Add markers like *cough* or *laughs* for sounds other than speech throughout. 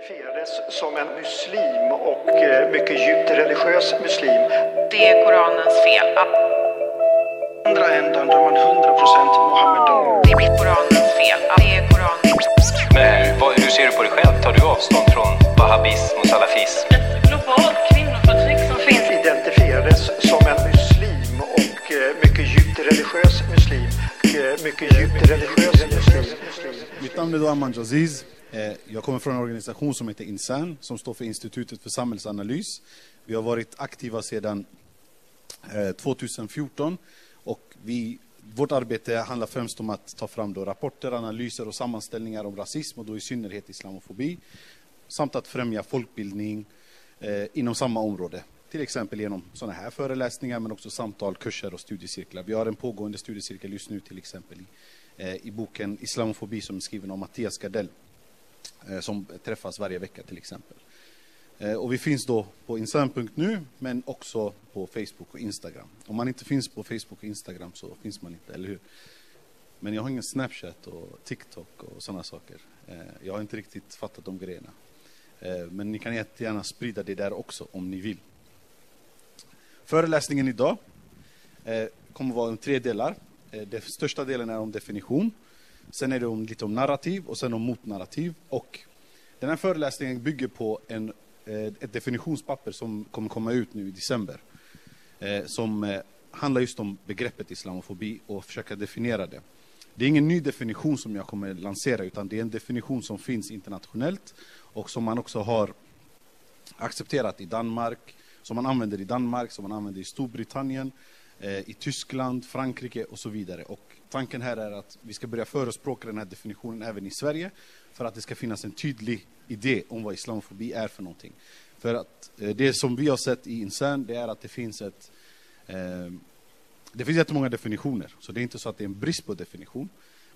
identifierades som en muslim och eh, mycket djupt religiös muslim. Det är Koranens fel. andra ändan då är man 100% Mohammedan. Det är Koranens fel. Det är Koranens Men hur, vad, hur ser du på dig själv? Tar du avstånd från wahhabism och salafism? ett globalt kvinnoförtryck som finns Identifierades som en muslim och eh, mycket djupt religiös muslim. Mycket djupt religiös muslim. Mitt namn är då Aman Jaziz. Eh, jag kommer från en organisation som heter Insan, som står för Institutet för samhällsanalys. Vi har varit aktiva sedan eh, 2014 och vi, vårt arbete handlar främst om att ta fram då rapporter, analyser och sammanställningar om rasism och då i synnerhet islamofobi. Samt att främja folkbildning eh, inom samma område. Till exempel genom sådana här föreläsningar men också samtal, kurser och studiecirklar. Vi har en pågående studiecirkel just nu till exempel i, eh, i boken Islamofobi som är skriven av Mattias Gardell eh, som träffas varje vecka till exempel. Eh, Och vi finns då på insam.nu men också på Facebook och Instagram. Om man inte finns på Facebook och Instagram så finns man inte, eller hur? Men jag har ingen Snapchat och TikTok och sådana saker. Eh, Jag har inte riktigt fattat de grejerna. Eh, Men ni kan jättegärna sprida det där också om ni vill. Föreläsningen idag eh, kommer att vara om tre delar. Eh, Den största delen är om definition. Sen är det om, lite om narrativ och sen om motnarrativ. Och den här föreläsningen bygger på en, eh, ett definitionspapper som kommer komma ut nu i december. Eh, som eh, handlar just om begreppet islamofobi och försöka definiera det. Det är ingen ny definition som jag kommer lansera utan det är en definition som finns internationellt och som man också har accepterat i Danmark, som man använder i Danmark, som man använder i Storbritannien, eh, i Tyskland, Frankrike och så vidare. Och tanken här är att vi ska börja förespråka den här definitionen även i Sverige för att det ska finnas en tydlig idé om vad islamofobi är för någonting. För att eh, det som vi har sett i Insan, det är att det finns ett eh, det finns jättemånga definitioner, så det är inte så att det är en brist på definition.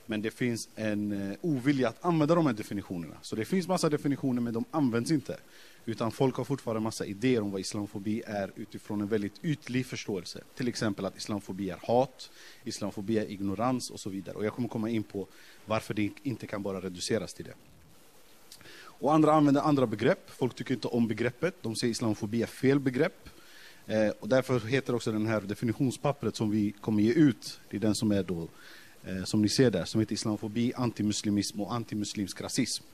Men det finns en eh, ovilja att använda de här definitionerna. Så det finns massa definitioner, men de används inte. Utan folk har fortfarande massa idéer om vad islamofobi är utifrån en väldigt ytlig förståelse. Till exempel att islamofobi är hat, islamofobi är ignorans och så vidare. Och jag kommer komma in på varför det inte kan bara reduceras till det. Och andra använder andra begrepp. Folk tycker inte om begreppet. De säger islamofobi är fel begrepp. Eh, och därför heter också den här definitionspappret som vi kommer ge ut, det är den som är då, eh, som ni ser där, som heter islamofobi, antimuslimism och antimuslimsk rasism.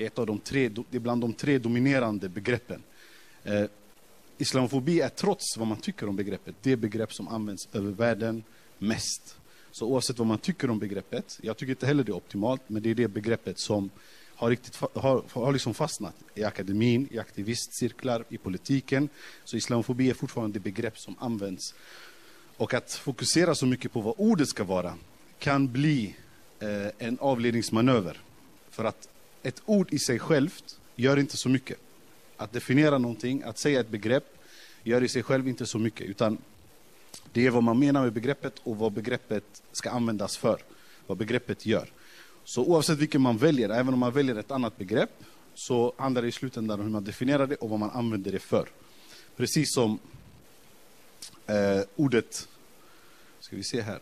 Det är, ett av de tre, det är bland de tre dominerande begreppen. Eh, islamofobi är trots vad man tycker om begreppet, det begrepp som används över världen mest. Så oavsett vad man tycker om begreppet, jag tycker inte heller det är optimalt, men det är det begreppet som har, riktigt, har, har liksom fastnat i akademin, i aktivistcirklar, i politiken. Så islamofobi är fortfarande det begrepp som används. Och att fokusera så mycket på vad ordet ska vara kan bli eh, en avledningsmanöver. För att ett ord i sig självt gör inte så mycket. Att definiera någonting, att säga ett begrepp, gör i sig själv inte så mycket. Utan det är vad man menar med begreppet och vad begreppet ska användas för. Vad begreppet gör. Så oavsett vilken man väljer, även om man väljer ett annat begrepp, så handlar det i slutändan om hur man definierar det och vad man använder det för. Precis som eh, ordet, ska vi se här,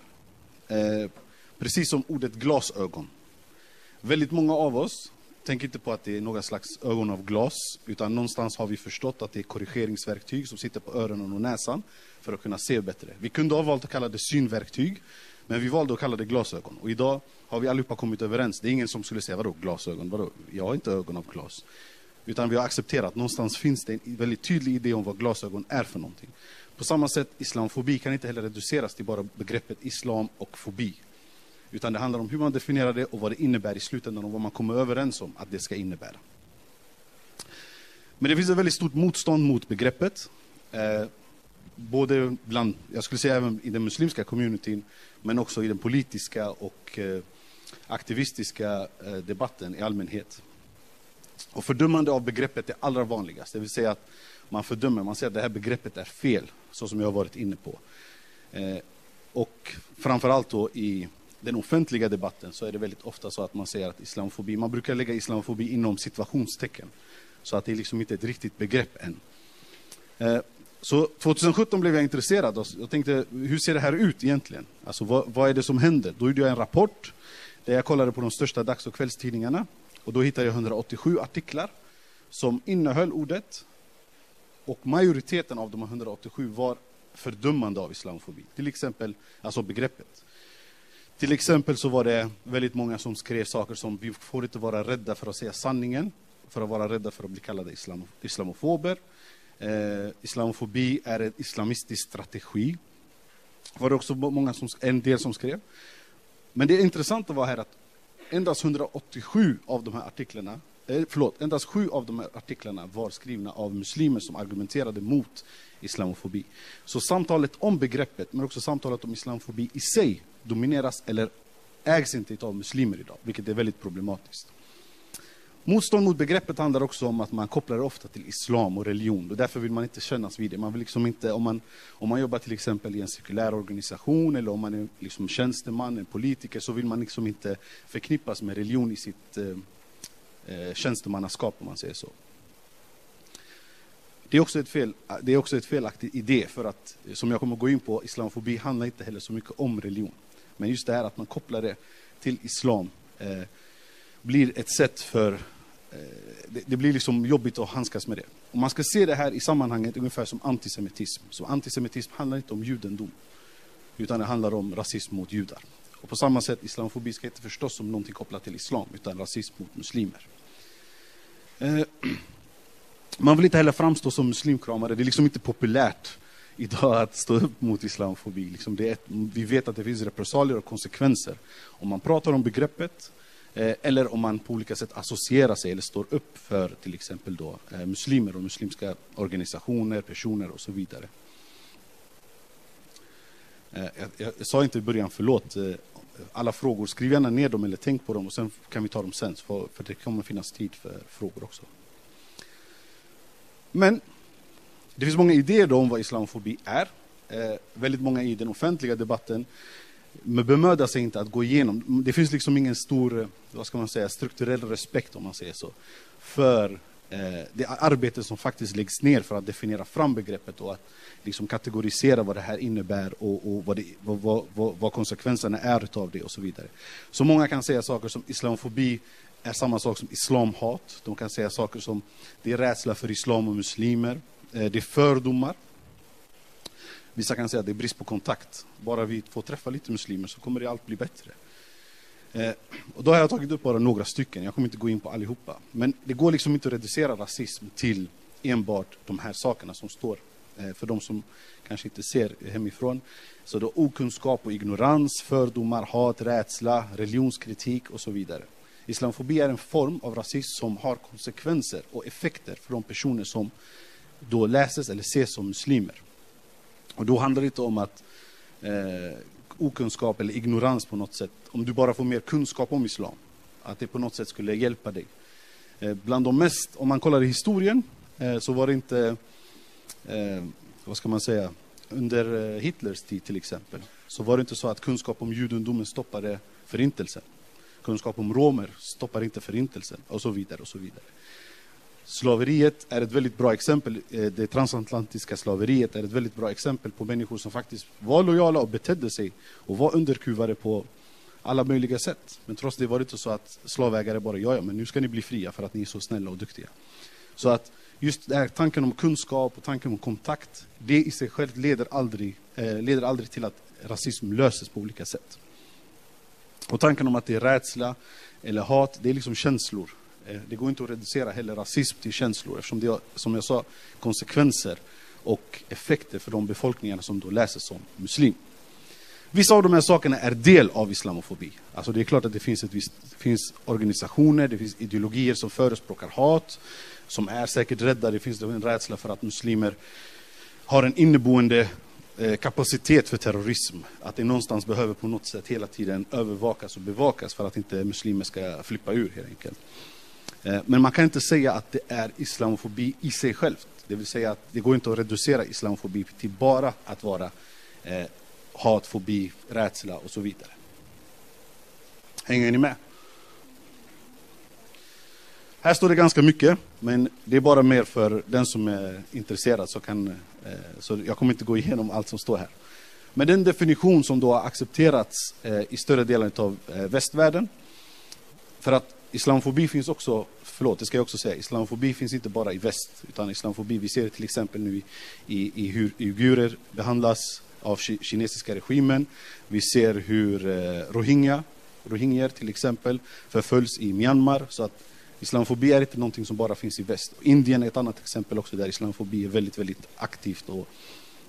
eh, precis som ordet glasögon. Väldigt många av oss Tänk inte på att det är några slags ögon av glas, utan någonstans har vi förstått att det är korrigeringsverktyg som sitter på öronen och näsan för att kunna se bättre. Vi kunde ha valt att kalla det synverktyg, men vi valde att kalla det glasögon. Och idag har vi allihopa kommit överens. Det är ingen som skulle säga, vadå glasögon? Vadå? Jag har inte ögon av glas. Utan vi har accepterat, någonstans finns det en väldigt tydlig idé om vad glasögon är för någonting. På samma sätt, islamofobi kan inte heller reduceras till bara begreppet islam och fobi. Utan det handlar om hur man definierar det och vad det innebär i slutändan och vad man kommer överens om att det ska innebära. Men det finns ett väldigt stort motstånd mot begreppet. Eh, både bland, jag skulle säga även i den muslimska communityn, men också i den politiska och eh, aktivistiska eh, debatten i allmänhet. Och fördömande av begreppet är allra vanligast, det vill säga att man fördömer, man säger att det här begreppet är fel, så som jag har varit inne på. Eh, och framförallt då i den offentliga debatten så är det väldigt ofta så att man säger att islamofobi, man brukar lägga islamofobi inom situationstecken. Så att det är liksom inte ett riktigt begrepp än. Eh, Så 2017 blev jag intresserad och jag tänkte, hur ser det här ut egentligen? Alltså vad, vad är det som händer? Då gjorde jag en rapport där jag kollade på de största dags och kvällstidningarna och då hittade jag 187 artiklar som innehöll ordet och majoriteten av de 187 var fördömande av islamofobi. Till exempel, alltså begreppet. Till exempel så var det väldigt många som skrev saker som vi får inte vara rädda för att säga sanningen, för att vara rädda för att bli kallade islam, islamofober. Eh, islamofobi är en islamistisk strategi. Var det också många som, en del som skrev. Men det intressanta var här att endast 187 av de här artiklarna, eh, förlåt, endast sju av de här artiklarna var skrivna av muslimer som argumenterade mot islamofobi. Så samtalet om begreppet, men också samtalet om islamofobi i sig, domineras eller ägs inte av muslimer idag, vilket är väldigt problematiskt. Motstånd mot begreppet handlar också om att man kopplar det ofta till islam och religion och därför vill man inte kännas vid det. Man vill liksom inte, om, man, om man jobbar till exempel i en sekulär organisation eller om man är liksom tjänsteman, en politiker, så vill man liksom inte förknippas med religion i sitt eh, eh tjänstemannaskap om man säger så. Det är, också ett fel, det är också ett felaktig idé för att, som jag kommer att gå in på, islamofobi handlar inte heller så mycket om religion. Men just det här att man kopplar det till islam eh, blir ett sätt för eh, det, det, blir liksom jobbigt att handskas med det. Och man ska se det här i sammanhanget ungefär som antisemitism. Så antisemitism handlar inte om judendom, utan det handlar om rasism mot judar. Och på samma sätt, islamofobi ska inte förstås som någonting kopplat till islam, utan rasism mot muslimer. Eh, *clears throat* man vill inte heller framstå som muslimkramare. Det är liksom inte populärt idag att stå upp mot islamofobi. Liksom det är, vi vet att det finns repressalier och konsekvenser. Om man pratar om begreppet eh, eller om man på olika sätt associerar sig eller står upp för till exempel då, eh, muslimer och muslimska organisationer, personer och så vidare. Eh, jag, jag, jag, sa inte i början, förlåt, eh, alla frågor. Skriv gärna ner dem eller tänk på dem och sen kan vi ta dem sen. För, för det kommer finnas tid för frågor också. Men det finns många idéer då om vad islamofobi är. Eh, väldigt många i den offentliga debatten men bemödar sig inte att gå igenom. Det finns liksom ingen stor, eh, vad ska man säga, strukturell respekt om man säger så, för eh, det arbete som faktiskt läggs ner för att definiera fram begreppet och att liksom kategorisera vad det här innebär och, och vad, det, vad, vad, vad, konsekvenserna är av det och så vidare. Så många kan säga saker som islamofobi är samma sak som islamhat. De kan säga saker som det är rädsla för islam och muslimer. Eh, det är fördomar. Vissa kan säga att det är brist på kontakt. Bara vi får träffa lite muslimer så kommer det allt bli bättre. Eh, och då har jag tagit upp bara några stycken. Jag kommer inte gå in på allihopa. Men det går liksom inte att reducera rasism till enbart de här sakerna som står. Eh, för de som kanske inte ser hemifrån. Så då okunskap och ignorans, fördomar, hat, rädsla, religionskritik och så vidare. Islamofobi är en form av rasism som har konsekvenser och effekter för de personer som då läses eller ses som muslimer. Och då handlar det inte om att eh, okunskap eller ignorans på något sätt, om du bara får mer kunskap om islam, att det på något sätt skulle hjälpa dig. Eh, bland de mest, om man kollar i historien, eh, så var det inte, eh, vad ska man säga, under eh, Hitlers tid till exempel, så var det inte så att kunskap om judendomen stoppade förintelsen kunskap om romer stoppar inte förintelsen och så vidare. och så vidare. Slaveriet är ett väldigt bra exempel. Eh, det transatlantiska slaveriet är ett väldigt bra exempel på människor som faktiskt var lojala och betedde sig och var underkuvade på alla möjliga sätt. Men trots det var det inte så att slavägare bara, ja, ja, men nu ska ni bli fria för att ni är så snälla och duktiga. Så att just här, tanken om kunskap och tanken om kontakt, det i sig självt leder aldrig, eh, leder aldrig till att rasism löses på olika sätt. Och tanken om att det är rädsla eller hat, det är liksom känslor. Eh, det går inte att reducera heller rasism till känslor eftersom det har, som jag sa, konsekvenser och effekter för de befolkningar som då läser som muslim. Vissa av de här sakerna är del av islamofobi. Alltså det är klart att det finns, ett visst, det finns organisationer, det finns ideologier som förespråkar hat, som är säkert rädda. Det finns en rädsla för att muslimer har en inneboende eh, kapacitet för terrorism. Att det någonstans behöver på något sätt hela tiden övervakas och bevakas för att inte muslimer ska flippa ur helt enkelt. Eh, men man kan inte säga att det är islamofobi i sig självt. Det vill säga att det går inte att reducera islamofobi till bara att vara eh, hatfobi, rädsla och så vidare. Hänger ni med? Här står det ganska mycket, men det är bara mer för den som är intresserad. Så, kan, eh, så jag kommer inte gå igenom allt som står här. Men den definition som då har accepterats eh, i större delen av eh, västvärlden, för att islamofobi finns också förlåt, det ska jag också säga, islamofobi finns inte bara i väst, utan islamofobi, vi ser det till exempel nu i, i, i hur uigurer behandlas av ki- kinesiska regimen. Vi ser hur eh, rohingya, rohingyer till exempel, förföljs i Myanmar. Så att islamofobi är inte någonting som bara finns i väst. Indien är ett annat exempel också där islamofobi är väldigt, väldigt aktivt och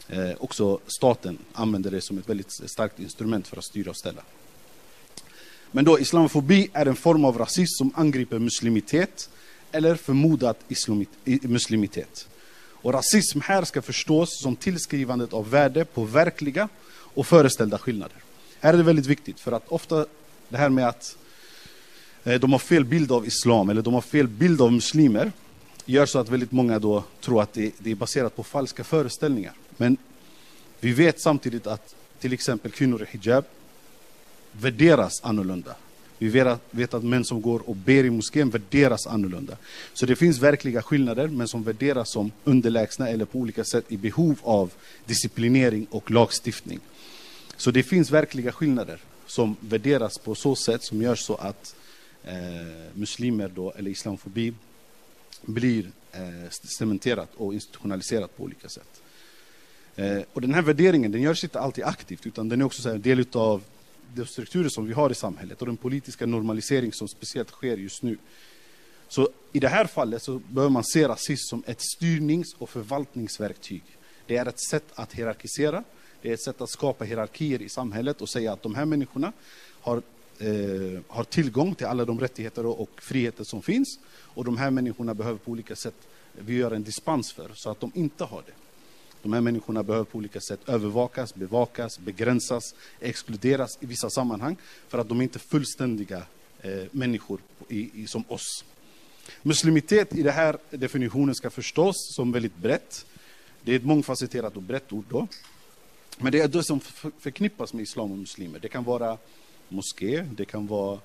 eh, också staten använder det som ett väldigt eh, starkt instrument för att styra och ställa. Men då islamofobi är en form av rasism som angriper muslimitet eller förmodad islamit, muslimitet. Och rasism här ska förstås som tillskrivandet av värde på verkliga och föreställda skillnader. Här är det väldigt viktigt för att ofta det här med att eh, de har fel bild av islam eller de har fel bild av muslimer gör så att väldigt många då tror att det, det är baserat på falska föreställningar. Men vi vet samtidigt att till exempel kvinnor i hijab värderas annorlunda. Vi vet att, vet att män som går och ber i moskén värderas annorlunda. Så det finns verkliga skillnader, men som värderas som underlägsna eller på olika sätt i behov av disciplinering och lagstiftning. Så det finns verkliga skillnader som värderas på så sätt som gör så att eh, muslimer då, eller islamofobi blir eh, cementerat och institutionaliserat på olika sätt. Eh, och den här värderingen den görs inte alltid aktivt utan den är också så här, en del av de strukturer som vi har i samhället och den politiska normalisering som speciellt sker just nu. Så i det här fallet så bör man se rasism som ett styrnings och förvaltningsverktyg. Det är ett sätt att hierarkisera, det är ett sätt att skapa hierarkier i samhället och säga att de här människorna har, eh, har tillgång till alla de rättigheter och, och friheter som finns och de här människorna behöver på olika sätt vi gör en dispens för så att de inte har det. De här människorna behöver på olika sätt övervakas, bevakas, begränsas, exkluderas i vissa sammanhang för att de inte är fullständiga eh, människor i, i, som oss. Muslimitet i den här definitionen ska förstås som väldigt brett. Det är ett mångfacetterat och brett ord då. Men det är det som förknippas med islam och muslimer. Det kan vara moské, det kan vara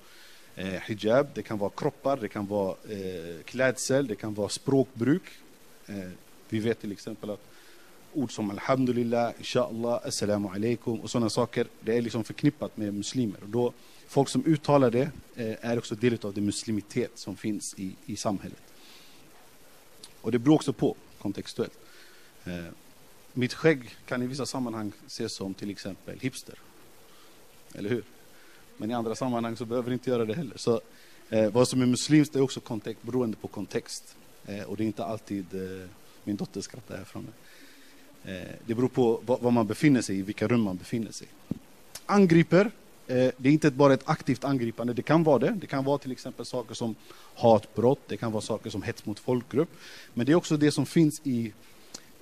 eh, hijab, det kan vara kroppar, det kan vara eh, klädsel, det kan vara språkbruk. Eh, vi vet till exempel att ord som alhamdulillah, inshallah, assalamu alaikum och sådana saker, det är liksom förknippat med muslimer. Och då, folk som uttalar det eh, är också del av den muslimitet som finns i, i samhället. Och det beror också på kontextuellt. Eh, mitt skägg kan i vissa sammanhang ses som till exempel hipster. Eller hur? Men i andra sammanhang så behöver det inte göra det heller. Så eh, vad som är muslimskt är också kontext, beroende på kontext. Eh, och det är inte alltid, eh, min dotter skrattar här framme. Eh, det beror på var, man befinner sig i, vilka rum man befinner sig. Angriper, eh, det är inte bara ett aktivt angripande, det kan vara det. Det kan vara till exempel saker som hatbrott, det kan vara saker som hets mot folkgrupp. Men det är också det som finns i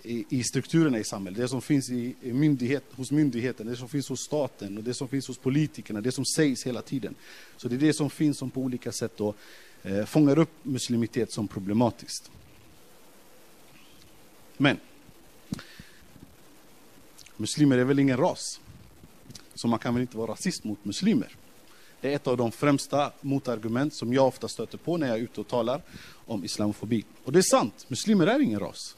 i, i strukturerna i samhället, det som finns i, i myndighet, hos myndigheten, det som finns hos staten och det som finns hos politikerna, det som sägs hela tiden. Så det är det som finns som på olika sätt då, eh, fångar upp muslimitet som problematiskt. Men muslimer är väl ingen ras? Så man kan väl inte vara rasist mot muslimer? Det är ett av de främsta motargument som jag ofta stöter på när jag är ute och talar om islamofobi. Och det är sant, muslimer är ingen ras.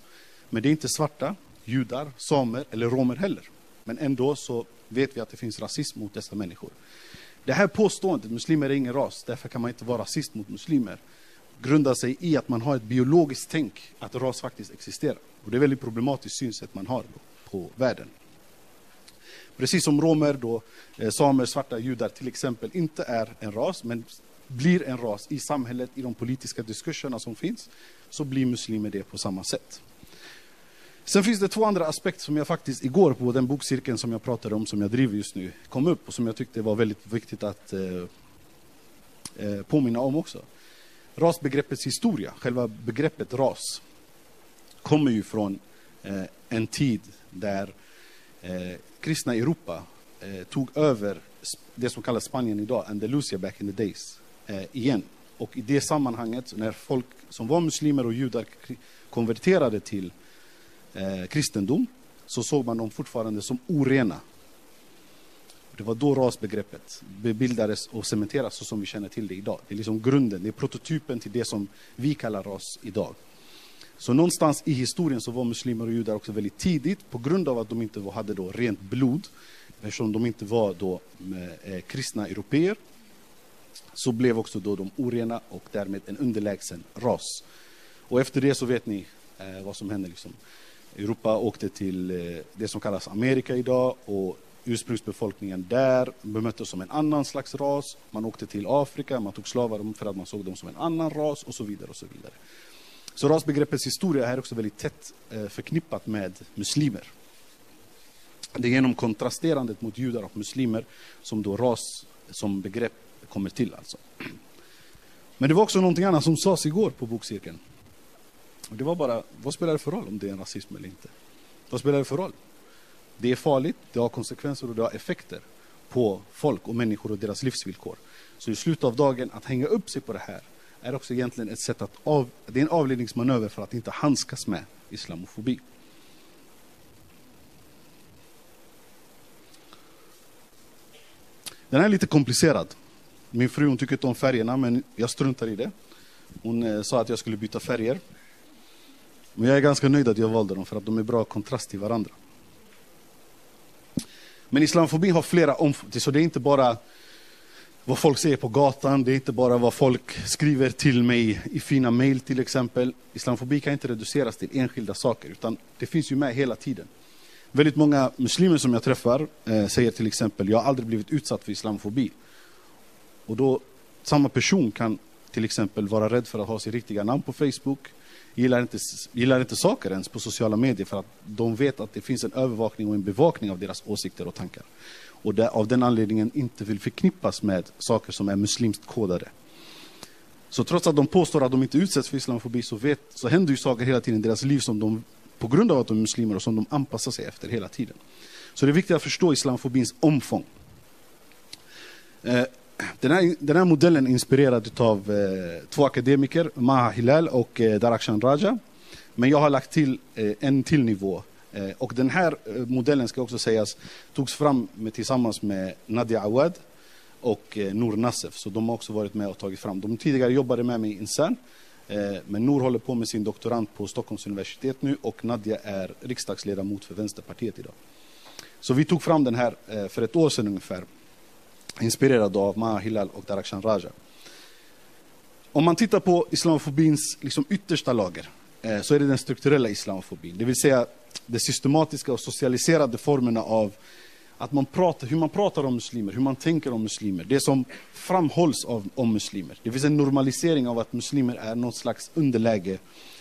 Men det är inte svarta, judar, samer eller romer heller. Men ändå så vet vi att det finns rasism mot dessa människor. Det här påståendet, muslimer är ingen ras, därför kan man inte vara rasist mot muslimer, grundar sig i att man har ett biologiskt tänk att ras faktiskt existerar. Och det är ett väldigt problematiskt synsätt man har på världen. Precis som romer, då, eh, samer, svarta, judar till exempel inte är en ras, men blir en ras i samhället, i de politiska diskurserna som finns, så blir muslimer det på samma sätt. Sen finns det två andra aspekter som jag faktiskt igår på den bokcirkeln som jag pratade om, som jag driver just nu, kom upp och som jag tyckte var väldigt viktigt att eh, eh påminna om också. Rasbegreppets historia, själva begreppet ras, kommer ju från eh, en tid där eh, kristna i Europa eh, tog över det som kallas Spanien idag, Andalusia back in the days, eh, igen. Och i det sammanhanget, när folk som var muslimer och judar konverterade till eh, kristendom, så såg man dem fortfarande som orena. Det var då rasbegreppet bildades och cementerades så som vi känner till det idag. Det är liksom grunden, det är prototypen till det som vi kallar ras idag. Så någonstans i historien så var muslimer och judar också väldigt tidigt på grund av att de inte hade då rent blod eftersom de inte var då eh, eh, kristna europeer så blev också då de orena och därmed en underlägsen ras. Och efter det så vet ni eh, vad som hände. Liksom. Europa åkte till eh, det som kallas Amerika idag och ursprungsbefolkningen där bemöttes som en annan slags ras. Man åkte till Afrika, man tog slavar för att man såg dem som en annan ras och så vidare. och Så vidare. Så rasbegreppets historia är också väldigt tätt eh, förknippat med muslimer. Det är genom kontrasterandet mot judar och muslimer som då ras som begrepp kommer till. Alltså. Men det var också någonting annat som sades igår på bokcirkeln. Och det var bara, vad spelar det för roll om det är en rasism eller inte? Vad spelar det för roll? Det är farligt, det har konsekvenser och det har effekter på folk och människor och deras livsvillkor. Så i slutet av dagen, att hänga upp sig på det här är också egentligen ett sätt att av, det är en avledningsmanöver för att inte handskas med islamofobi. Den här är lite komplicerad. Min fru hon tycker inte om färgerna, men jag struntar i det. Hon eh, sa att jag skulle byta färger. Men jag är ganska nöjd att jag valde dem, för att de är bra kontrast till varandra. Men islamofobi har flera omfattningar, så det är inte bara vad folk säger på gatan, det är inte bara vad folk skriver till mig i fina mejl till exempel. Islamofobi kan inte reduceras till enskilda saker, utan det finns ju med hela tiden. Väldigt många muslimer som jag träffar eh, säger till exempel, jag har aldrig blivit utsatt för islamofobi. Och då, samma person kan till exempel vara rädd för att ha sitt riktiga namn på Facebook, gillar inte, gillar inte saker ens på sociala medier för att de vet att det finns en övervakning och en bevakning av deras åsikter och tankar. Och där, av den anledningen inte vill förknippas med saker som är muslimskt kodade. Så trots att de påstår att de inte utsätts för islamofobi så, vet, så händer ju saker hela tiden i deras liv som de, på grund av att de är muslimer och som de anpassar sig efter hela tiden. Så det är viktigt att förstå islamofobins omfång. Eh, den här, den här modellen är inspirerad av eh, två akademiker, Maha Hilal och eh, Darakshan Raja. Men jag har lagt till en till nivå. Eh, och den här eh, modellen ska också sägas togs fram med, tillsammans med Nadia Awad och eh, Nour Nassef. Så de har också varit med och tagit fram. De tidigare jobbade med mig i men Nour håller på med sin doktorand på Stockholms universitet nu och Nadia är riksdagsledamot för Vänsterpartiet idag. Så vi tog fram den här för ett år sedan ungefär inspirerad av Maha Hilal och Darakshan Raja. Om man tittar på islamofobins liksom yttersta lager så är det den strukturella islamofobin. Det vill säga de systematiska och socialiserade formerna av att man pratar, hur man pratar om muslimer, hur man tänker om muslimer. Det som framhålls av, om muslimer. Det finns en normalisering av att muslimer är något slags underläge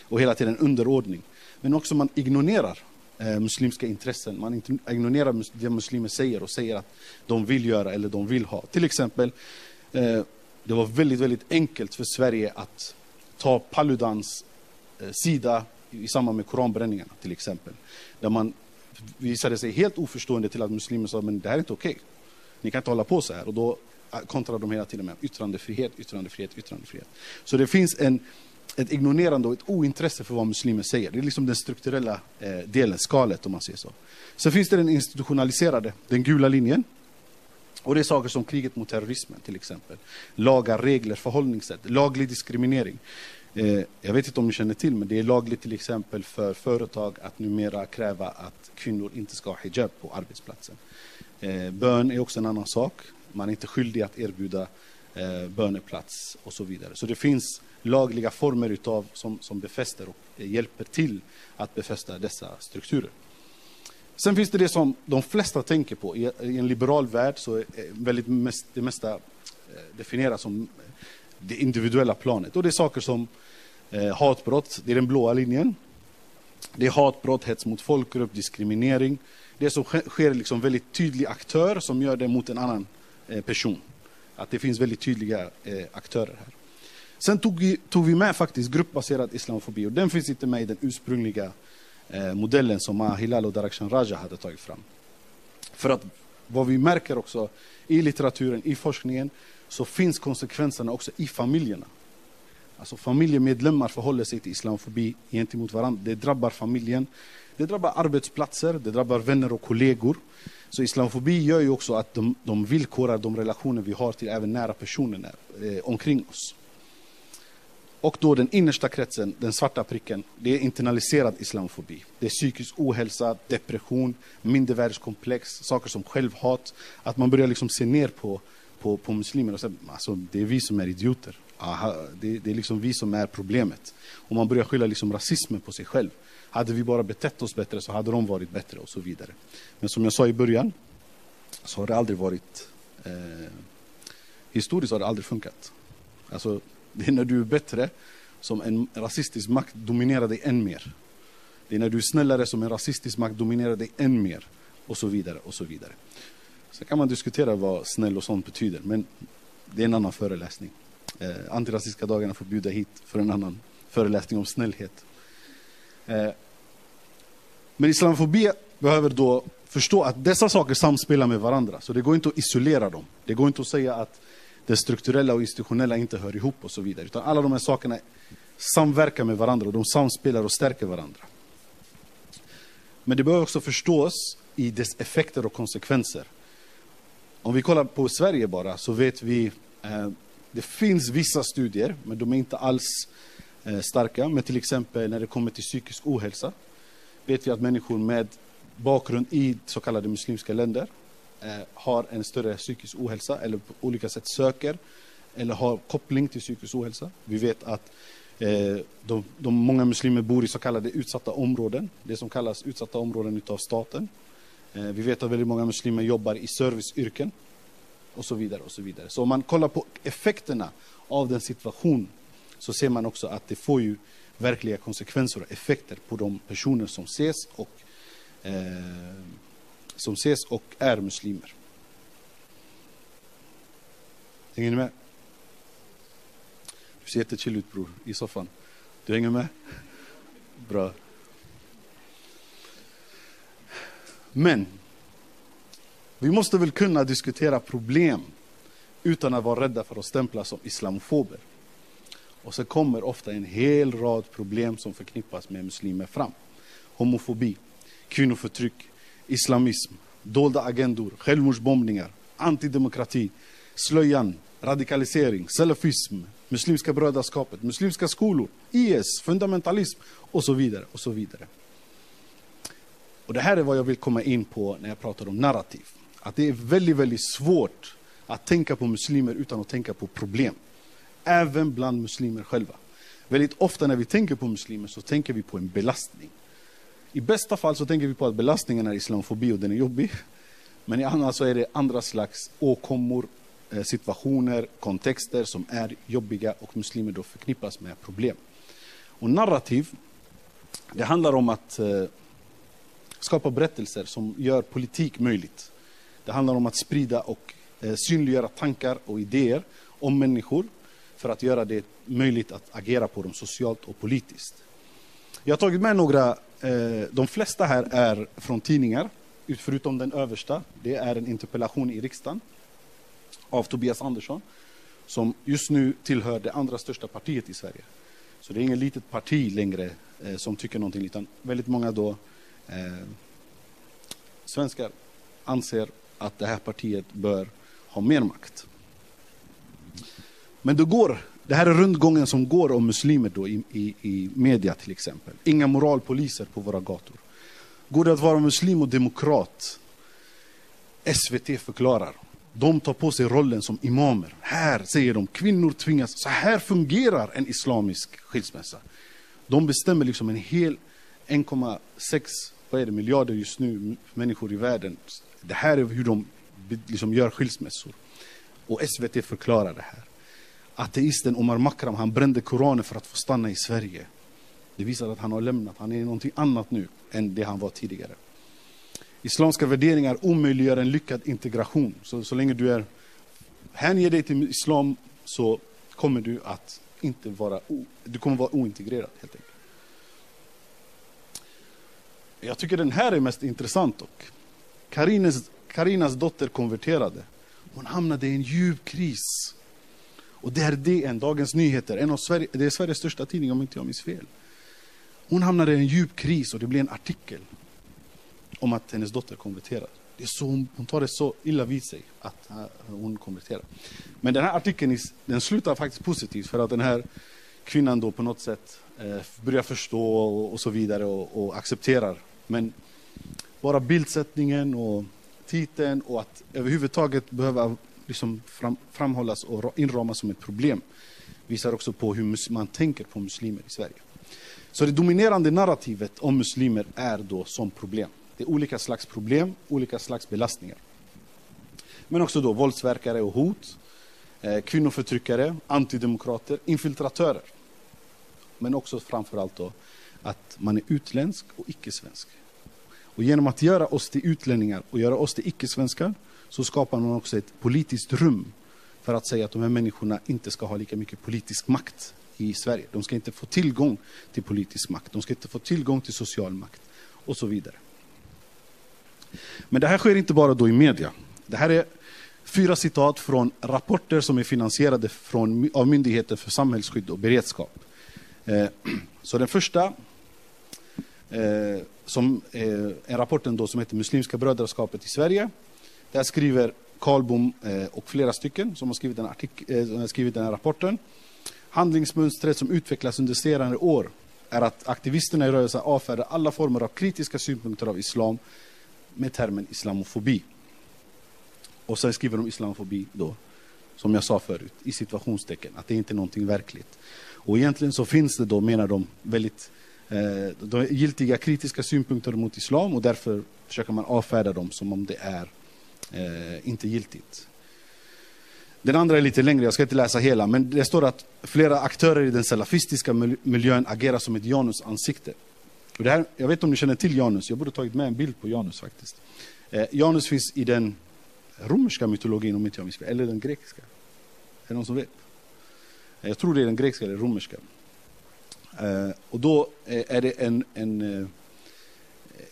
och hela tiden underordning. Men också man ignorerar eh, muslimska intressen. Man ignorerar det muslimer säger och säger att de vill göra eller de vill ha. Till exempel, eh, det var väldigt, väldigt enkelt för Sverige att ta Paludans eh, sida i samband med koranbränningarna till exempel. Där man visade sig helt oförstående till att muslimer sa men det här är inte okej. Okay. Ni kan inte hålla på så här. Och då kontrade kontrar de hela tiden med yttrandefrihet, yttrandefrihet, yttrandefrihet. Så det finns en ett ignorerande och ett ointresse för vad muslimer säger. Det är liksom den strukturella eh, delen, skalet om man säger så. Sen finns det den institutionaliserade, den gula linjen. Och det är saker som kriget mot terrorismen till exempel. Lagar, regler, förhållningssätt, laglig diskriminering. Eh, jag vet inte om ni känner till, men det är lagligt till exempel för företag att numera kräva att kvinnor inte ska ha hijab på arbetsplatsen. Eh, bön är också en annan sak. Man är inte skyldig att erbjuda eh, böneplats och så vidare. Så det finns lagliga former utav, som, som befäster och hjälper till att befästa dessa strukturer. Sen finns det det som de flesta tänker på. I, en liberal värld så är väldigt mest, det mesta definieras som det individuella planet. Och det är saker som eh, hatbrott, det är den blåa linjen. Det är hatbrott, hets mot folkgrupp, diskriminering. Det som sker liksom väldigt tydlig aktör som gör det mot en annan eh, person. Att det finns väldigt tydliga eh, aktörer här. Sen tog vi, tog vi med faktiskt gruppbaserad islamofobi och den finns inte med i den ursprungliga eh, modellen som Mahilal och Darakshan Raja hade tagit fram. För att vad vi märker också i litteraturen, i forskningen, så finns konsekvenserna också i familjerna. Alltså familjemedlemmar förhåller sig till islamofobi gentemot varandra. Det drabbar familjen, det drabbar arbetsplatser, det drabbar vänner och kollegor. Så islamofobi gör ju också att de, de villkorar de relationer vi har till även nära personer eh, omkring oss. Och då den innersta kretsen, den svarta pricken, det är internaliserad islamofobi. Det är psykisk ohälsa, depression, mindervärdeskomplex, saker som självhat. Att man börjar liksom se ner på, på, på muslimer och säger alltså, det är vi som är idioter. Aha, det, det är liksom vi som är problemet. Och man börjar skylla liksom rasismen på sig själv. Hade vi bara betett oss bättre så hade de varit bättre och så vidare. Men som jag sa i början så har det aldrig varit... Eh, historiskt har det aldrig funkat. Alltså, det är när du är bättre som en rasistisk makt dominerar dig än mer. Det är när du är snällare som en rasistisk makt dominerar dig än mer. Och så vidare och så vidare. Sen kan man diskutera vad snäll och sånt betyder, men det är en annan föreläsning. Eh, antirasistiska dagarna får bjuda hit för en annan föreläsning om snällhet. Eh, men islamofobi behöver då förstå att dessa saker samspelar med varandra. Så det går inte att isolera dem. Det går inte att säga att det strukturella och institutionella inte hör ihop och så vidare. Utan alla de här sakerna samverkar med varandra och de samspelar och stärker varandra. Men det behöver också förstås i dess effekter och konsekvenser. Om vi kollar på Sverige bara så vet vi eh, det finns vissa studier, men de är inte alls eh, starka. Men till exempel när det kommer till psykisk ohälsa vet vi att människor med bakgrund i så kallade muslimska länder eh, har en större psykisk ohälsa eller på olika sätt söker eller har koppling till psykisk ohälsa. Vi vet att eh, de, de många muslimer bor i så kallade utsatta områden, det som kallas utsatta områden utav staten. Eh, vi vet att väldigt många muslimer jobbar i serviceyrken och så vidare. och Så vidare. Så om man kollar på effekterna av den situation så ser man också att det får ju verkliga konsekvenser och effekter på de personer som ses och, eh, som ses och är muslimer. Hänger ni med? Du ser jättechill ut bror, i soffan. Du hänger med? Bra. Men vi måste väl kunna diskutera problem utan att vara rädda för att stämplas som islamofober. Och så kommer ofta en hel rad problem som förknippas med muslimer fram. Homofobi, kvinnoförtryck, islamism, dolda agendor, självmordsbombningar, antidemokrati, slöjan, radikalisering, salafism, Muslimska brödraskapet, muslimska skolor, IS, fundamentalism och så vidare. och så vidare. Och Det här är vad jag vill komma in på när jag pratar om narrativ. Att det är väldigt, väldigt svårt att tänka på muslimer utan att tänka på problem. Även bland muslimer själva. Väldigt ofta när vi tänker på muslimer så tänker vi på en belastning. I bästa fall så tänker vi på att belastningen är islamofobi och den är jobbig. Men i annat så är det andra slags åkommor, eh, situationer, kontexter som är jobbiga och muslimer då förknippas med problem. Och narrativ, det handlar om att eh, skapa berättelser som gör politik möjligt. Det handlar om att sprida och eh, synliggöra tankar och idéer om människor för att göra det möjligt att agera på dem socialt och politiskt. Jag har tagit med några, eh, de flesta här är från tidningar, förutom den översta. Det är en interpellation i riksdagen av Tobias Andersson som just nu tillhör det andra största partiet i Sverige. Så det är inget litet parti längre eh, som tycker någonting, utan väldigt många då eh, svenskar anser att det här partiet bör ha mer makt. Men det går, det här är rundgången som går om muslimer då i, i, i media till exempel. Inga moralpoliser på våra gator. Går det att vara muslim och demokrat? SVT förklarar. De tar på sig rollen som imamer. Här säger de, kvinnor tvingas, så här fungerar en islamisk skilsmässa. De bestämmer liksom en hel 1,6 vad är det, miljarder just nu människor i världen. Det här är hur de liksom gör skilsmässor. Och SVT förklarar det här. Ateisten Omar Makram han brände Koranen för att få stanna i Sverige. Det visar att han har lämnat, han är någonting annat nu än det han var tidigare. Islamska värderingar omöjliggör en lyckad integration. Så, så länge du är hänger dig till islam så kommer du att inte vara, du kommer vara ointegrerad helt enkelt. Jag tycker den här är mest intressant dock. Karines, Karinas dotter konverterade. Hon hamnade i en djup kris. Och det är DN, Dagens Nyheter, en av Sverige, det är Sveriges största tidning om inte jag minns fel. Hon hamnade i en djup kris och det blev en artikel om att hennes dotter konverterade. Det är så, hon tar det så illa vid sig att eh, hon konverterar. Men den här artikeln den slutar faktiskt positivt för att den här kvinnan då på något sätt eh, börjar förstå och, och så vidare och, och accepterar. Men bara bildsättningen och titeln och att överhuvudtaget behöva liksom fram, framhållas och inramas som ett problem. Visar också på hur man tänker på muslimer i Sverige. Så det dominerande narrativet om muslimer är då som problem. Det är olika slags problem, olika slags belastningar. Men också då våldsverkare och hot, eh, kvinnoförtryckare, antidemokrater, infiltratörer. Men också framförallt då att man är utländsk och icke-svensk. Och genom att göra oss till utlänningar och göra oss till icke-svenskar så skapar man också ett politiskt rum för att säga att de här människorna inte ska ha lika mycket politisk makt i Sverige. De ska inte få tillgång till politisk makt, de ska inte få tillgång till social makt och så vidare. Men det här sker inte bara då i media. Det här är fyra citat från rapporter som är finansierade från, av Myndigheten för samhällsskydd och beredskap. Eh, *clears throat* Så den första, eh, som eh, är rapporten som heter Muslimska brödraskapet i Sverige. Där skriver Karl Bom eh, och flera stycken som har skrivit den, artik- eh, som har skrivit den här rapporten. Handlingsmönstret som utvecklas under senare år är att aktivisterna i rörelsen avfärdar alla former av kritiska synpunkter av islam med termen islamofobi. Och sen skriver de islamofobi då, som jag sa förut, i situationstecken, att det inte är någonting verkligt. Och egentligen så finns det då, menar de, väldigt eh, Eh, de giltiga kritiska synpunkter mot islam och därför försöker man avfärda dem som om det är eh, inte giltigt. Den andra är lite längre, jag ska inte läsa hela, men det står att flera aktörer i den salafistiska miljön agerar som ett Janusansikte. Och det här, jag vet inte om ni känner till Janus, jag borde tagit med en bild på Janus faktiskt. Eh, Janus finns i den romerska mytologin om inte jag minns fel, eller den grekiska. Är det någon som vet? Jag tror det är den grekiska eller romerska. Eh, och då eh, är det en, en eh,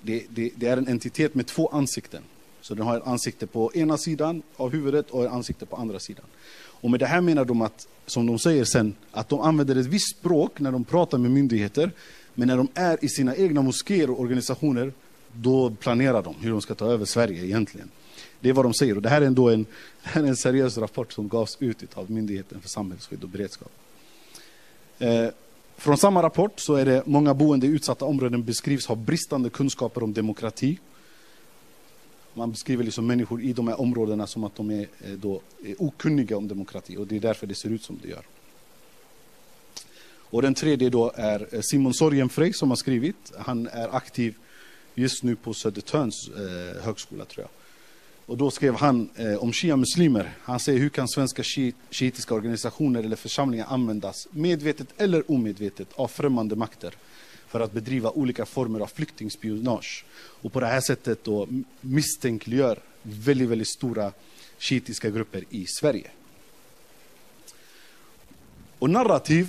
det, det, det är en entitet med två ansikten. Så den har ett ansikte på ena sidan av huvudet och ett ansikte på andra sidan. Och med det här menar de att, som de säger sen, att de använder ett visst språk när de pratar med myndigheter. Men när de är i sina egna moskéer och organisationer, då planerar de hur de ska ta över Sverige egentligen. Det är vad de säger. Och det här är ändå en, *laughs* här är en seriös rapport som gavs ut av Myndigheten för samhällsskydd och beredskap. Eh, från samma rapport så är det många boende i utsatta områden beskrivs ha bristande kunskaper om demokrati. Man beskriver liksom människor i de här områdena som att de är, eh, då, är okunniga om demokrati och det är därför det ser ut som det gör. Och den tredje då är eh, Simon Sorgenfrey som har skrivit. Han är aktiv just nu på Södertörns eh, högskola tror jag. Och då skrev han eh, om shia-muslimer. Han säger hur kan svenska shi- shiitiska organisationer eller församlingar användas medvetet eller omedvetet av främmande makter för att bedriva olika former av flyktingspionage. Och på det här sättet då misstänkliggör väldigt, väldigt stora shiitiska grupper i Sverige. Och narrativ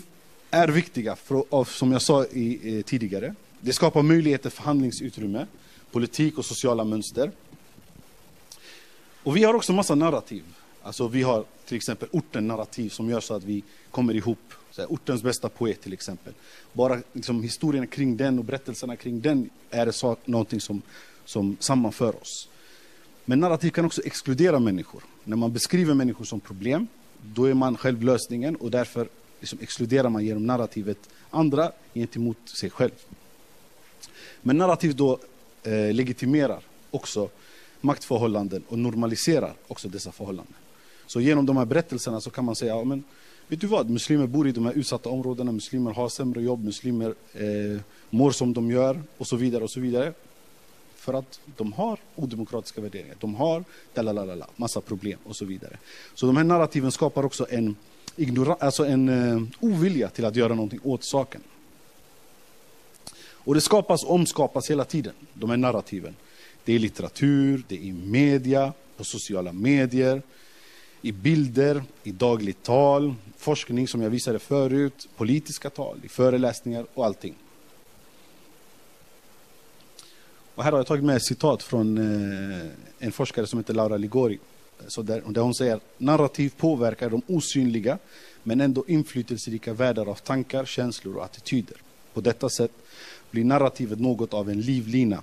är viktiga, för, av, som jag sa i, eh, tidigare. Det skapar möjligheter för handlingsutrymme, politik och sociala mönster. Och vi har också massa narrativ. Alltså vi har till exempel orten-narrativ som gör så att vi kommer ihop. Så här, ortens bästa poet till exempel. Bara liksom, historien kring den och berättelserna kring den är det så, någonting som, som sammanför oss. Men narrativ kan också exkludera människor. När man beskriver människor som problem, då är man själv lösningen och därför liksom exkluderar man genom narrativet andra gentemot sig själv. Men narrativ då eh, legitimerar också maktförhållanden och normaliserar också dessa förhållanden. Så genom de här berättelserna så kan man säga, ja, men vet du vad, muslimer bor i de här utsatta områdena, muslimer har sämre jobb, muslimer eh, mår som de gör och så vidare och så vidare. För att de har odemokratiska värderingar, de har dalalala, massa problem och så vidare. Så de här narrativen skapar också en, ignora, alltså en eh, ovilja till att göra någonting åt saken. Och det skapas och omskapas hela tiden, de här narrativen. Det är litteratur, det är media, på sociala medier, i bilder, i dagligt tal, forskning som jag visade förut, politiska tal, i föreläsningar och allting. Och här har jag tagit med ett citat från eh, en forskare som heter Laura Ligori. Så där, där hon säger narrativ påverkar de osynliga men ändå inflytelserika världar av tankar, känslor och attityder. På detta sätt blir narrativet något av en livlina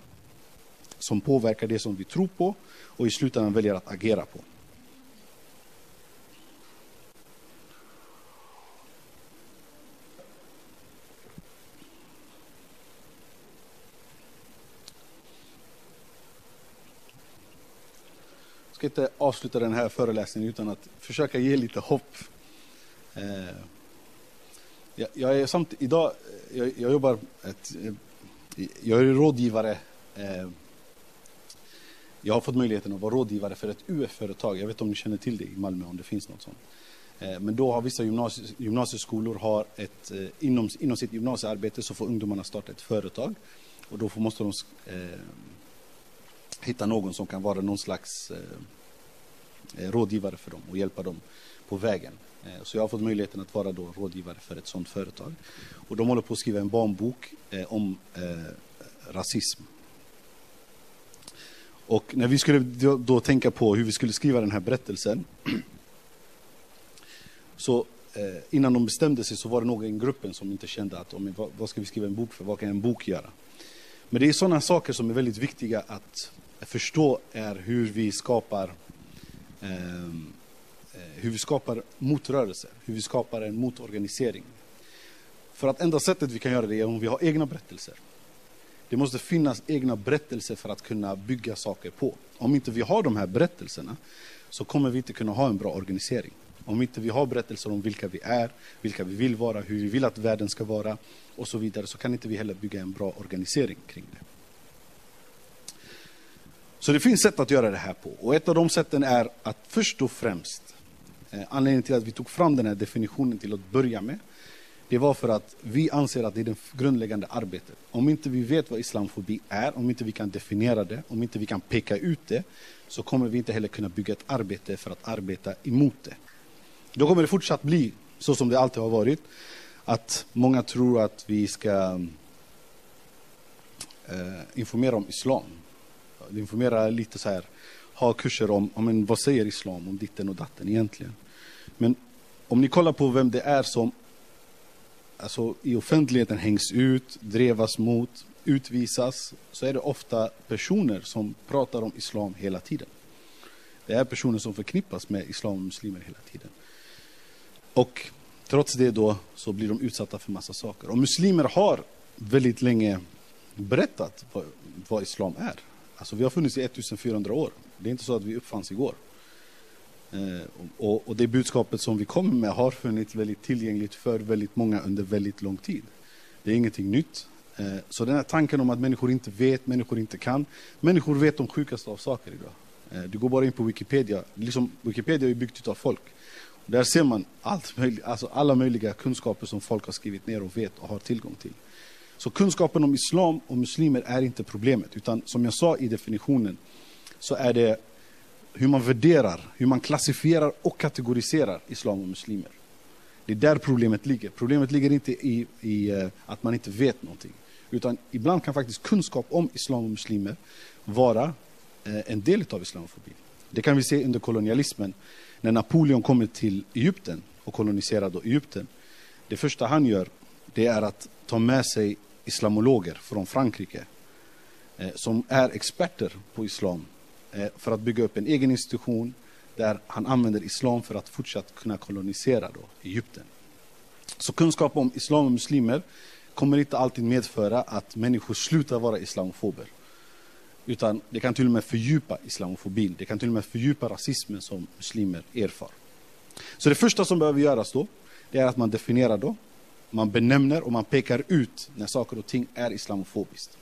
som påverkar det som vi tror på och i slutändan väljer att agera på. ska inte avsluta den här föreläsningen utan att försöka ge lite hopp. Eh, jag, jag är samt, idag, eh, jag, jag jobbar, ett, eh, jag är rådgivare. Jag har fått möjligheten att vara rådgivare för ett UF-företag. Jag vet inte om ni känner till det i Malmö, om det finns något sånt. Eh, men då har vissa gymnasie, gymnasieskolor har ett, eh, inom, inom sitt gymnasiearbete så får ungdomarna starta ett företag. Och då får, måste de eh, hitta någon som kan vara någon slags eh, eh, rådgivare för dem och hjälpa dem på vägen. Eh, Så jag har fått möjligheten att vara då rådgivare för ett sådant företag. Och de håller på att skriva en barnbok eh, om eh, rasism. Och när vi skulle då, då tänka på hur vi skulle skriva den här berättelsen så eh, innan de bestämde sig så var det någon i gruppen som inte kände att om, vad, vad ska vi skriva en bok för, vad kan en bok göra? Men det är sådana saker som är väldigt viktiga att förstå är hur vi skapar ehm, eh, hur vi skapar motrörelser, hur vi skapar en motorganisering. För att enda sättet vi kan göra det är om vi har egna berättelser. Det måste finnas egna berättelser för att kunna bygga saker på. Om inte vi har de här berättelserna så kommer vi inte kunna ha en bra organisering. Om inte vi har berättelser om vilka vi är, vilka vi vill vara, hur vi vill att världen ska vara och så vidare så kan inte vi heller bygga en bra organisering kring det. Så det finns sätt att göra det här på och ett av de sätten är att först och främst eh, anledningen till att vi tog fram den här definitionen till att börja med det var för att vi anser att det är det grundläggande arbetet. Om inte vi vet vad islamofobi är, om inte vi kan definiera det, om inte vi kan peka ut det, så kommer vi inte heller kunna bygga ett arbete för att arbeta emot det. Då kommer det fortsatt bli så som det alltid har varit, att många tror att vi ska eh, informera om islam. Informera lite så här, ha kurser om, om en, vad säger islam, om ditten och datten egentligen. Men om ni kollar på vem det är som alltså, i offentligheten hängs ut, drevas mot, utvisas, så är det ofta personer som pratar om islam hela tiden. Det är personer som förknippas med islam och muslimer hela tiden. Och trots det då så blir de utsatta för massa saker. Och muslimer har väldigt länge berättat vad, vad islam är. Alltså vi har funnits i 1400 år. Det är inte så att vi uppfanns igår. Eh, och, och det budskapet som vi kommer med har funnits väldigt tillgängligt för väldigt många under väldigt lång tid. Det är ingenting nytt. Eh, så den här tanken om att människor inte vet, människor inte kan. Människor vet de sjukaste av saker idag. Eh, du går bara in på Wikipedia. Liksom, Wikipedia är byggt av folk. Där ser man allt möjligt, alltså alla möjliga kunskaper som folk har skrivit ner och vet och har tillgång till. Så kunskapen om islam och muslimer är inte problemet, utan som jag sa i definitionen så är det hur man värderar, hur man klassifierar och kategoriserar islam och muslimer. Det är där problemet ligger. Problemet ligger inte i, i eh, att man inte vet någonting. Utan ibland kan faktiskt kunskap om islam och muslimer vara eh, en del av islamofobin. Det kan vi se under kolonialismen. När Napoleon kommer till Egypten och koloniserar då Egypten. Det första han gör det är att ta med sig islamologer från Frankrike eh, som är experter på islam Eh, för att bygga upp en egen institution där han använder islam för att fortsatt kunna kolonisera då Egypten. Så kunskap om islam och muslimer kommer inte alltid medföra att människor slutar vara islamofober. Utan det kan till och med fördjupa islamofobin. Det kan till och med fördjupa rasismen som muslimer erfar. Så det första som behöver göras då, det är att man definierar då, man benämner och man pekar ut när saker och ting är islamofobiskt.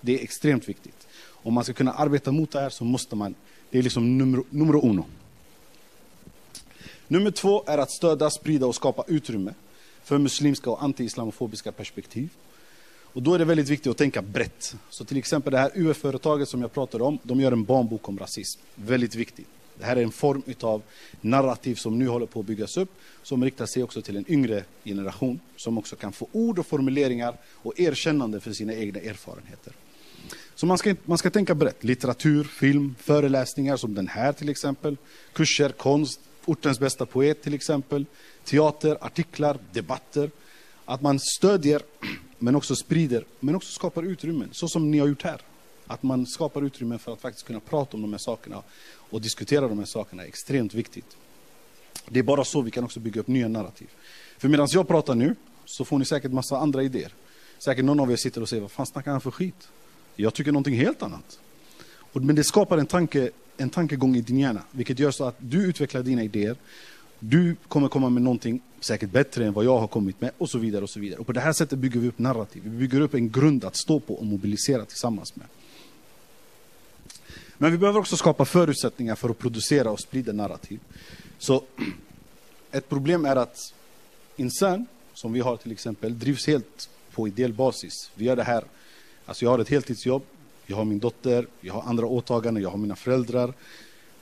Det är extremt viktigt. Om man ska kunna arbeta mot det här så måste man, det är liksom nummer, uno. Nummer två är att stödja, sprida och skapa utrymme för muslimska och anti-islamofobiska perspektiv. Och då är det väldigt viktigt att tänka brett. Så till exempel det här UF-företaget som jag pratade om, de gör en barnbok om rasism. Väldigt viktigt. Det här är en form av narrativ som nu håller på att byggas upp, som riktar sig också till en yngre generation, som också kan få ord och formuleringar och erkännande för sina egna erfarenheter. Så man ska, man ska tänka brett. Litteratur, film, föreläsningar som den här till exempel, kurser, konst, ortens bästa poet till exempel, teater, artiklar, debatter. Att man stödjer, *clears throat* men också sprider, men också skapar utrymmen, så som ni har gjort här. Att man skapar utrymmen för att faktiskt kunna prata om de här sakerna och diskutera de här sakerna är extremt viktigt. Det är bara så vi kan också bygga upp nya narrativ. För medan jag pratar nu så får ni säkert massa andra idéer. Säkert någon av er sitter och säger, vad fan snackar han för skit? Jag tycker någonting helt annat. Men det skapar en tanke, en tankegång i din hjärna, vilket gör så att du utvecklar dina idéer. Du kommer komma med någonting säkert bättre än vad jag har kommit med och så vidare. Och så vidare. Och på det här sättet bygger vi upp narrativ. Vi bygger upp en grund att stå på och mobilisera tillsammans med. Men vi behöver också skapa förutsättningar för att producera och sprida narrativ. Så *clears throat* ett problem är att Insan, som vi har till exempel, drivs helt på ideell basis. Vi gör det här, alltså jag har ett heltidsjobb, jag har min dotter, jag har andra åtaganden, jag har mina föräldrar.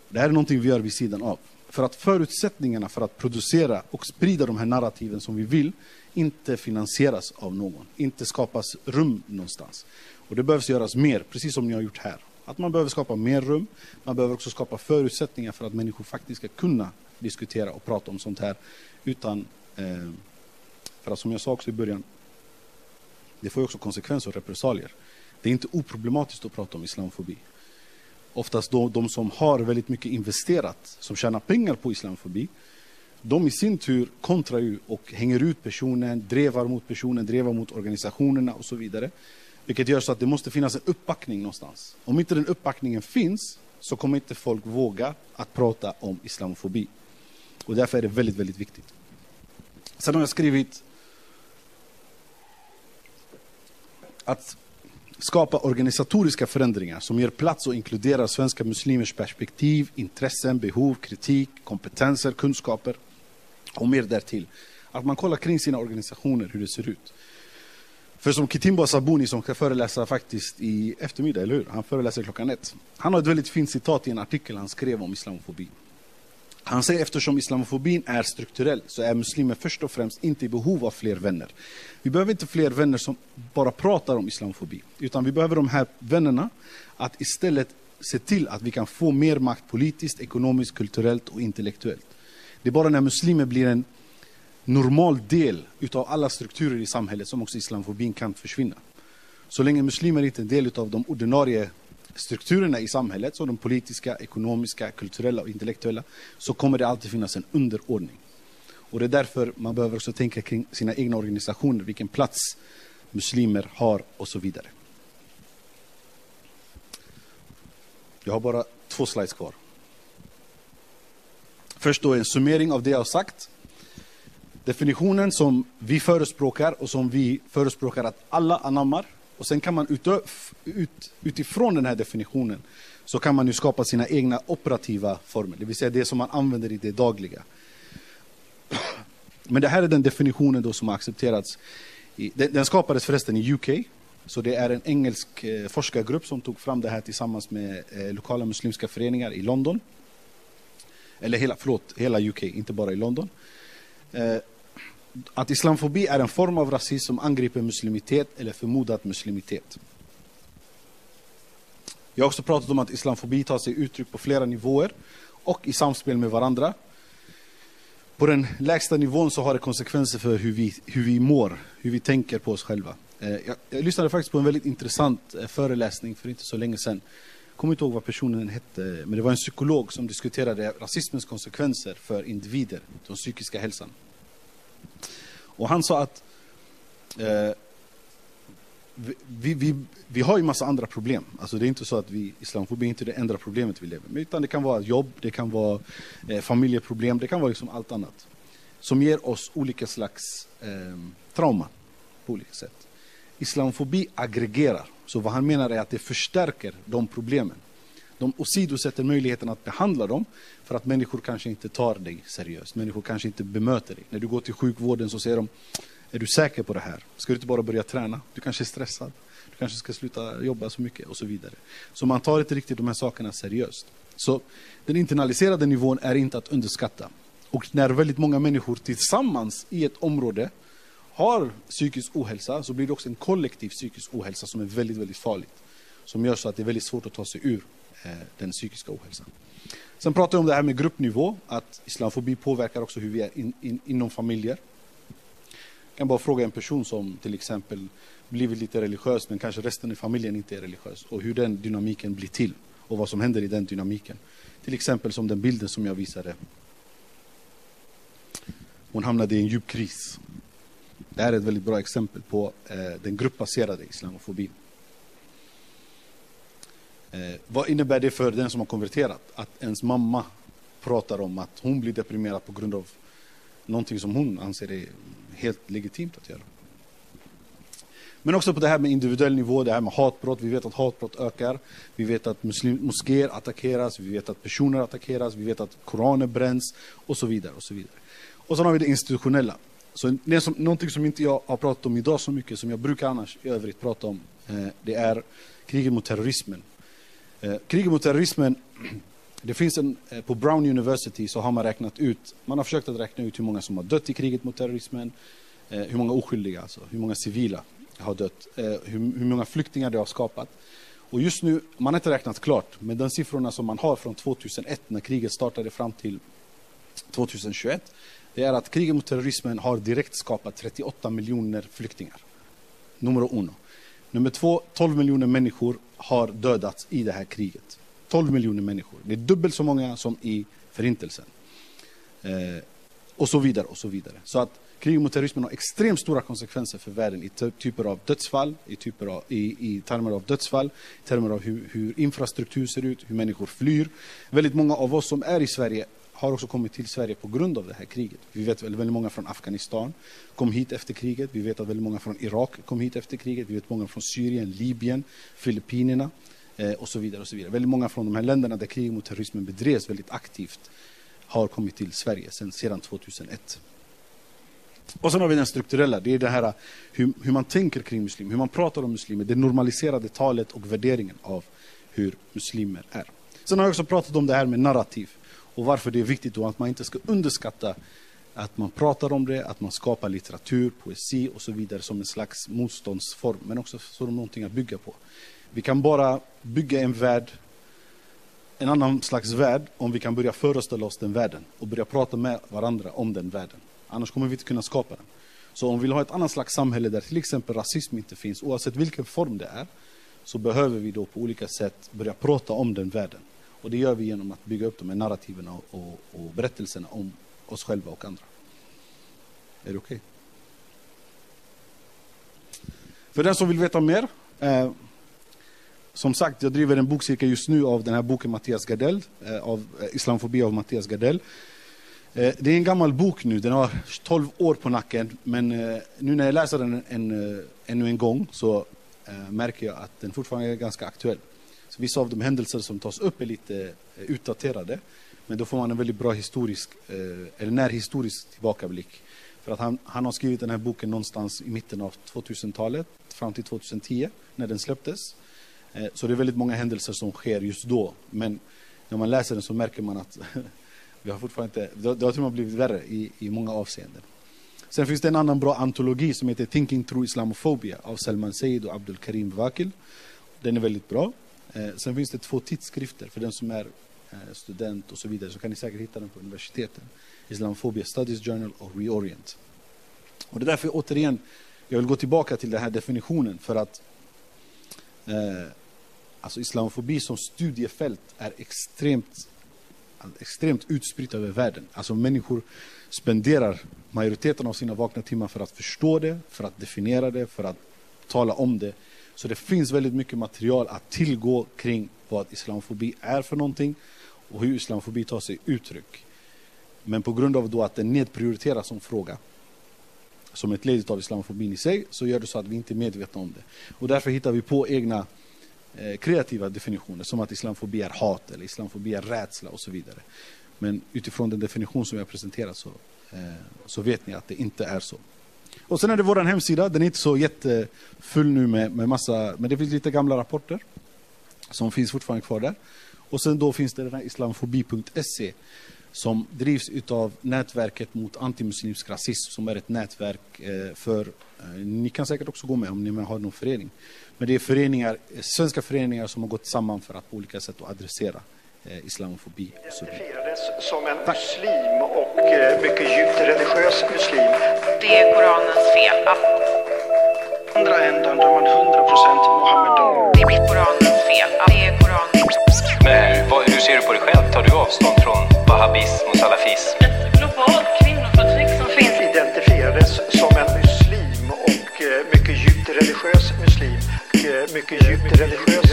Det här är någonting vi gör vid sidan av. För att förutsättningarna för att producera och sprida de här narrativen som vi vill inte finansieras av någon, inte skapas rum någonstans. Och det behövs göras mer, precis som ni har gjort här. Att man behöver skapa mer rum, man behöver också skapa förutsättningar för att människor faktiskt ska kunna diskutera och prata om sånt här utan, eh, för att som jag sa också i början, det får ju också konsekvenser och repressalier. Det är inte oproblematiskt att prata om islamofobi. Oftast då de som har väldigt mycket investerat, som tjänar pengar på islamofobi, de i sin tur kontrar ju och hänger ut personen, drevar mot personen, drevar mot organisationerna och så vidare. Vilket gör så att det måste finnas en uppbackning någonstans. Om inte den uppbackningen finns så kommer inte folk våga att prata om islamofobi. Och därför är det väldigt, väldigt viktigt. Sen har jag skrivit att skapa organisatoriska förändringar som ger plats och inkluderar svenska muslimers perspektiv, intressen, behov, kritik, kompetenser, kunskaper och mer därtill. Att man kollar kring sina organisationer, hur det ser ut. För som Kitimbo Sabuni som ska föreläsa faktiskt i eftermiddag, eller hur? Han föreläser klockan ett. Han har ett väldigt fint citat i en artikel han skrev om islamofobi. Han säger eftersom islamofobin är strukturell så är muslimer först och främst inte i behov av fler vänner. Vi behöver inte fler vänner som bara pratar om islamofobi, utan vi behöver de här vännerna att istället se till att vi kan få mer makt politiskt, ekonomiskt, kulturellt och intellektuellt. Det är bara när muslimer blir en normal del utav alla strukturer i samhället som också islamofobin kan försvinna. Så länge muslimer inte är en del av de ordinarie strukturerna i samhället, som de politiska, ekonomiska, kulturella och intellektuella, så kommer det alltid finnas en underordning. Och det är därför man behöver också tänka kring sina egna organisationer, vilken plats muslimer har och så vidare. Jag har bara två slides kvar. Först då en summering av det jag har sagt. Definitionen som vi förespråkar och som vi förespråkar att alla anammar. Och sen kan man utö- ut, utifrån den här definitionen så kan man ju skapa sina egna operativa former, det vill säga det som man använder i det dagliga. Men det här är den definitionen då som har accepterats. I, den, den skapades förresten i UK. Så det är en engelsk eh, forskargrupp som tog fram det här tillsammans med eh, lokala muslimska föreningar i London. Eller hela, förlåt, hela UK, inte bara i London. Eh, att islamofobi är en form av rasism som angriper muslimitet eller förmodad muslimitet. Jag har också pratat om att islamofobi tar sig uttryck på flera nivåer och i samspel med varandra. På den lägsta nivån så har det konsekvenser för hur vi, hur vi mår, hur vi tänker på oss själva. Eh, jag, jag lyssnade faktiskt på en väldigt intressant eh, föreläsning för inte så länge sedan. Jag kommer inte ihåg vad personen hette, men det var en psykolog som diskuterade rasismens konsekvenser för individer, den psykiska hälsan. Och han sa att eh, vi, vi, vi har ju massa andra problem. Alltså det är inte så att vi, islamofobi är inte det enda problemet vi lever med. Utan det kan vara jobb, det kan vara eh, familjeproblem, det kan vara liksom allt annat. Som ger oss olika slags eh, trauma på olika sätt. Islamofobi aggregerar. Så vad han menar är att det förstärker de problemen. De åsidosätter möjligheten att behandla dem för att människor kanske inte tar dig seriöst. Människor kanske inte bemöter dig. När du går till sjukvården så säger de är du säker på det här? Ska du inte bara börja träna? Du kanske är stressad. Du kanske ska sluta jobba så mycket och så vidare. Så man tar inte riktigt de här sakerna seriöst. Så den internaliserade nivån är inte att underskatta. Och när väldigt många människor tillsammans i ett område har psykisk ohälsa så blir det också en kollektiv psykisk ohälsa som är väldigt, väldigt farligt. Som gör så att det är väldigt svårt att ta sig ur Eh, den psykiska ohälsan. Sen pratar jag om det här med gruppnivå, att islamofobi påverkar också hur vi är in, in, inom familjer. Jag kan bara fråga en person som till exempel blivit lite religiös men kanske resten i familjen inte är religiös och hur den dynamiken blir till och vad som händer i den dynamiken. Till exempel som den bilden som jag visade. Hon hamnade i en djup kris. Det här är ett väldigt bra exempel på eh, den gruppbaserade islamofobin. Eh, vad innebär det för den som har konverterat? Att ens mamma pratar om att hon blir deprimerad på grund av någonting som hon anser är helt legitimt att göra. Men också på det här med individuell nivå, det här med hatbrott. Vi vet att hatbrott ökar. Vi vet att muslim, moskéer attackeras, vi vet att personer attackeras, vi vet att koraner bränns och så vidare. Och så vidare. Och sen har vi det institutionella. Så det som, någonting som inte jag har pratat om idag så mycket, som jag brukar annars i övrigt prata om, eh, det är kriget mot terrorismen. Eh, kriget mot terrorismen, det finns en, eh, på Brown University så har man räknat ut, man har försökt att räkna ut hur många som har dött i kriget mot terrorismen, eh, hur många oskyldiga, alltså, hur många civila har dött, hur, hur många flyktingar det har skapat. Och just nu, man har inte räknat klart, men de siffrorna som man har från 2001 när kriget startade fram till 2021, det är att kriget mot terrorismen har direkt skapat 38 miljoner flyktingar. Nummer uno. Nummer två, 12 miljoner människor har dödats i det här kriget. 12 miljoner människor. Det är dubbelt så många som i Förintelsen. Eh, och så vidare och så vidare. Så att kriget mot terrorismen har extremt stora konsekvenser för världen i typer av dödsfall, i, typer av, i, i termer av dödsfall, i termer av hur, hur infrastruktur ser ut, hur människor flyr. Väldigt många av oss som är i Sverige har också kommit till Sverige på grund av det här kriget. Vi vet väldigt, väldigt många från Afghanistan kom hit efter kriget. Vi vet att väldigt många från Irak kom hit efter kriget. Vi vet många från Syrien, Libyen, Filippinerna eh, och så vidare. och så vidare. Väldigt många från de här länderna där kriget mot terrorismen bedrevs väldigt aktivt har kommit till Sverige sedan, sedan 2001. Och sen har vi den strukturella, det är det här hur, hur man tänker kring muslimer, hur man pratar om muslimer, det normaliserade talet och värderingen av hur muslimer är. Sen har jag också pratat om det här med narrativ och varför det är viktigt då att man inte ska underskatta att man pratar om det, att man skapar litteratur, poesi och så vidare som en slags motståndsform, men också som någonting att bygga på. Vi kan bara bygga en värld, en annan slags värld, om vi kan börja föreställa oss den världen och börja prata med varandra om den världen. Annars kommer vi inte kunna skapa den. Så om vi vill ha ett annat slags samhälle där till exempel rasism inte finns, oavsett vilken form det är, så behöver vi då på olika sätt börja prata om den världen. Och det gör vi genom att bygga upp de här narrativen och, och, och berättelserna om oss själva och andra. Är det okej? Okay? För den som vill veta mer, eh, som sagt, jag driver en bokcirkel just nu av den här boken Mattias Gardell, eh, av eh, Islamofobi av Mattias Gardell. Eh, det är en gammal bok nu, den har 12 år på nacken, men eh, nu när jag läser den en, en, ännu en gång så eh, märker jag att den fortfarande är ganska aktuell. Vissa av de händelser som tas upp är lite eh, utdaterade, men då får man en väldigt bra historisk, eh, eller närhistorisk tillbakablick. För att han, han har skrivit den här boken någonstans i mitten av 2000-talet, fram till 2010, när den släpptes. Eh, så det är väldigt många händelser som sker just då, men när man läser den så märker man att *laughs* Vi har fortfarande inte, det, det har till och med blivit värre i, i många avseenden. Sen finns det en annan bra antologi som heter Thinking Through Islamophobia av Salman Said och Abdul Karim Vakil. Den är väldigt bra. Eh, sen finns det två tidskrifter för den som är eh, student och så vidare så kan ni säkert hitta dem på universiteten. Islamophobia Studies Journal och Reorient. Och det är därför återigen jag vill gå tillbaka till den här definitionen för att eh, alltså islamofobi som studiefält är extremt extremt utspritt över världen. Alltså människor spenderar majoriteten av sina vakna timmar för att förstå det, för att definiera det, för att tala om det. Så det finns väldigt mycket material att tillgå kring vad islamofobi är för någonting och hur islamofobi tar sig uttryck. Men på grund av då att den nedprioriteras som fråga som ett led av islamofobin i sig så gör det så att vi inte är medvetna om det. Och därför hittar vi på egna Eh, kreativa definitioner som att islamofobi är hat eller islamofobi är rädsla och så vidare. Men utifrån den definition som jag presenterat så, eh, så vet ni att det inte är så. Och sen är det vår hemsida, den är inte så jättefull nu med, med massa, men det finns lite gamla rapporter som finns fortfarande kvar där. Och sen då finns det den här islamofobi.se som drivs utav nätverket mot antimuslimsk rasism som är ett nätverk eh, för, eh, ni kan säkert också gå med om ni har någon förening, men det är föreningar, eh, svenska föreningar som har gått samman för att på olika sätt adressera eh, islamofobi. Identifierades som en muslim och eh, mycket djupt religiös muslim. Det är Koranens fel. Andra änden då man 100% Mohammedan. det är Koranens fel. Det är Koranens Men vad, hur ser du på dig själv? Tar du avstånd från wahhabism och salafism? Ett globalt kvinnoförtryck som finns. Identifierades som en muslim och eh, mycket djupt religiös muslim. Och, mycket djupt religiös